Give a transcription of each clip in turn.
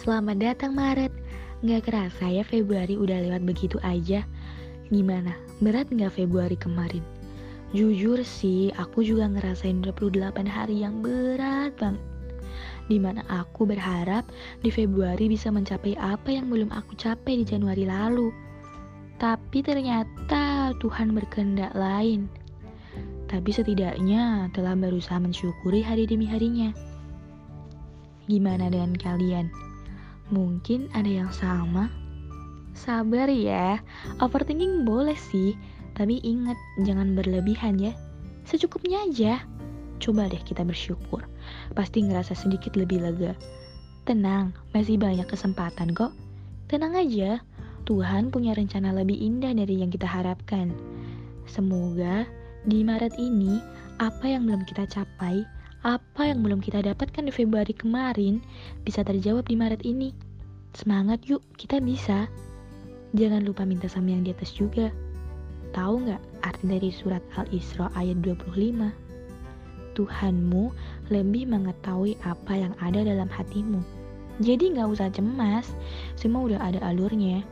Selamat datang Maret. Nggak kerasa ya Februari udah lewat begitu aja. Gimana? Berat nggak Februari kemarin? Jujur sih, aku juga ngerasain 28 hari yang berat banget. Di mana aku berharap di Februari bisa mencapai apa yang belum aku capai di Januari lalu. Tapi ternyata Tuhan berkehendak lain. Tapi setidaknya telah berusaha mensyukuri hari demi harinya. Gimana dengan kalian? Mungkin ada yang sama? Sabar ya, overthinking boleh sih, tapi ingat jangan berlebihan ya. Secukupnya aja. Coba deh kita bersyukur, pasti ngerasa sedikit lebih lega. Tenang, masih banyak kesempatan kok. Tenang aja, Tuhan punya rencana lebih indah dari yang kita harapkan. Semoga di Maret ini, apa yang belum kita capai, apa yang belum kita dapatkan di Februari kemarin bisa terjawab di Maret ini. Semangat yuk, kita bisa. Jangan lupa minta sama yang di atas juga. Tahu nggak arti dari surat Al-Isra ayat 25? Tuhanmu lebih mengetahui apa yang ada dalam hatimu. Jadi nggak usah cemas, semua udah ada alurnya.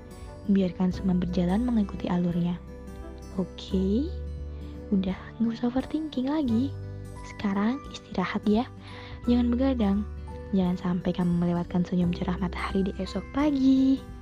Biarkan semua berjalan mengikuti alurnya. Oke, udah nggak usah overthinking lagi. Sekarang istirahat ya, jangan begadang. Jangan sampai kamu melewatkan senyum cerah matahari di esok pagi.